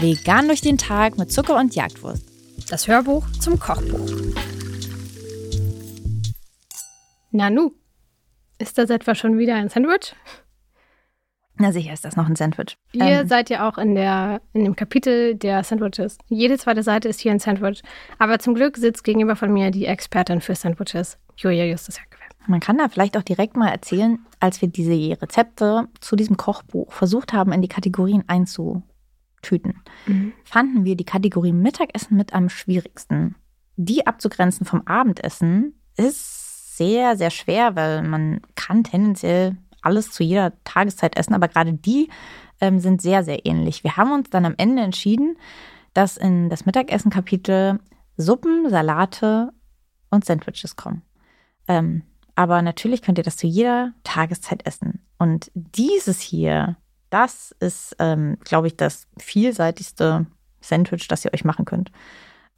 Vegan durch den Tag mit Zucker und Jagdwurst. Das Hörbuch zum Kochbuch. Nanu, ist das etwa schon wieder ein Sandwich? Na sicher ist das noch ein Sandwich. Ihr Ähm, seid ja auch in, der, in dem Kapitel der Sandwiches. Jede zweite Seite ist hier ein Sandwich. Aber zum Glück sitzt gegenüber von mir die Expertin für Sandwiches, Julia Justus Jackewehr. Man kann da vielleicht auch direkt mal erzählen, als wir diese Rezepte zu diesem Kochbuch versucht haben, in die Kategorien einzutüten, fanden wir die Kategorie Mittagessen mit am schwierigsten. Die abzugrenzen vom Abendessen ist sehr, sehr schwer, weil man kann tendenziell alles zu jeder Tageszeit essen, aber gerade die ähm, sind sehr, sehr ähnlich. Wir haben uns dann am Ende entschieden, dass in das Mittagessen-Kapitel Suppen, Salate und Sandwiches kommen. Ähm, aber natürlich könnt ihr das zu jeder Tageszeit essen. Und dieses hier, das ist, ähm, glaube ich, das vielseitigste Sandwich, das ihr euch machen könnt.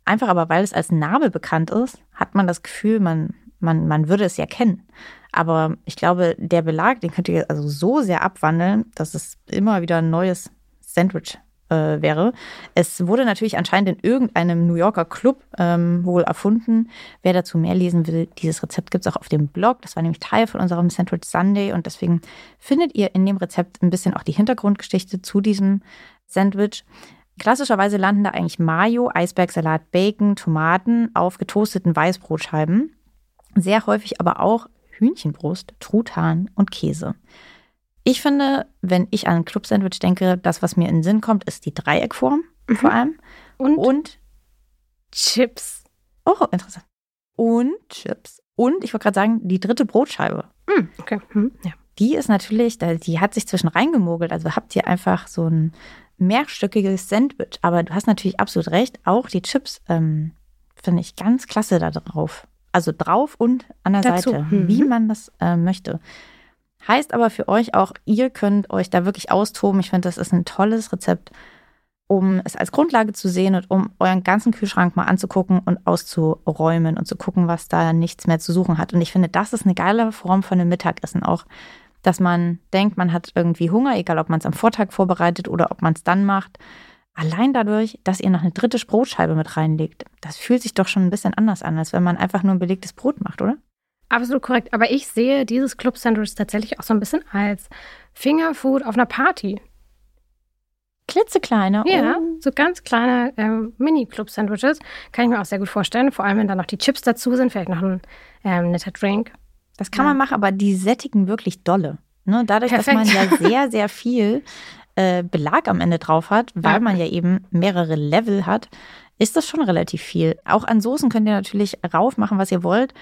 Einfach aber, weil es als Name bekannt ist, hat man das Gefühl, man, man, man würde es ja kennen. Aber ich glaube, der Belag, den könnt ihr also so sehr abwandeln, dass es immer wieder ein neues Sandwich äh, wäre. Es wurde natürlich anscheinend in irgendeinem New Yorker Club ähm, wohl erfunden. Wer dazu mehr lesen will, dieses Rezept gibt es auch auf dem Blog. Das war nämlich Teil von unserem Sandwich Sunday und deswegen findet ihr in dem Rezept ein bisschen auch die Hintergrundgeschichte zu diesem Sandwich. Klassischerweise landen da eigentlich Mayo, Eisbergsalat, Bacon, Tomaten auf getoasteten Weißbrotscheiben. Sehr häufig aber auch Hühnchenbrust, Truthahn und Käse. Ich finde, wenn ich an ein Club-Sandwich denke, das, was mir in den Sinn kommt, ist die Dreieckform vor allem. Und, Und, Chips. oh, interessant. Und Chips. Und ich wollte gerade sagen, die dritte Brotscheibe. Hm, okay. Hm, ja. Die ist natürlich, die hat sich zwischen reingemogelt. Also habt ihr einfach so ein mehrstöckiges Sandwich. Aber du hast natürlich absolut recht. Auch die Chips ähm, finde ich ganz klasse da drauf. Also drauf und an der Dazu. Seite, Mhm. wie man das äh, möchte. Heißt aber für euch auch, ihr könnt euch da wirklich austoben. Ich finde, das ist ein tolles Rezept, um es als Grundlage zu sehen und um euren ganzen Kühlschrank mal anzugucken und auszuräumen und zu gucken, was da nichts mehr zu suchen hat. Und ich finde, das ist eine geile Form von einem Mittagessen auch, dass man denkt, man hat irgendwie Hunger, egal ob man es am Vortag vorbereitet oder ob man es dann macht. Allein dadurch, dass ihr noch eine dritte Brotscheibe mit reinlegt, das fühlt sich doch schon ein bisschen anders an, als wenn man einfach nur ein belegtes Brot macht, oder? Absolut korrekt. Aber ich sehe dieses Club-Sandwich tatsächlich auch so ein bisschen als Fingerfood auf einer Party. Klitzekleine. Ja, Oh. so ganz kleine ähm, Mini-Club-Sandwiches. Kann ich mir auch sehr gut vorstellen. Vor allem, wenn da noch die Chips dazu sind, vielleicht noch ein ähm, netter Drink. Das kann Ja. man machen, aber die sättigen wirklich dolle. Ne? Dadurch, dass man ja Perfekt. sehr, sehr viel äh, Belag am Ende drauf hat, weil Ja. man ja eben mehrere Level hat, ist das schon relativ viel. Auch an Soßen könnt ihr natürlich rauf machen, was ihr wollt.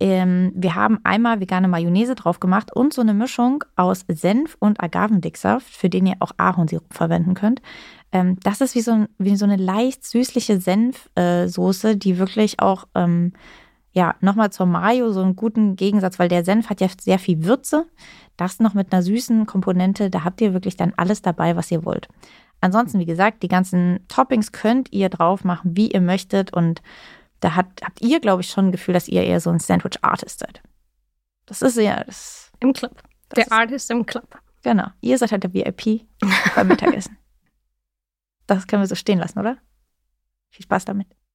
Ähm, wir haben einmal vegane Mayonnaise drauf gemacht und so eine Mischung aus Senf und Agavendicksaft, für den ihr auch Ahornsirup verwenden könnt. Ähm, das ist wie so, wie so eine leicht süßliche Senfsoße, die wirklich auch ähm, ja, nochmal zur Mayo so einen guten Gegensatz, weil der Senf hat ja sehr viel Würze. Das noch mit einer süßen Komponente, da habt ihr wirklich dann alles dabei, was ihr wollt. Ansonsten, wie gesagt, die ganzen Toppings könnt ihr drauf machen, wie ihr möchtet. Und da hat, habt ihr, glaube ich, schon ein Gefühl, dass ihr eher so ein Sandwich-Artist seid. Das ist ja, das, Im Club. Der ist, Artist im Club. Genau. Ihr seid halt der VIP beim Mittagessen. Das können wir so stehen lassen, oder? Viel Spaß damit.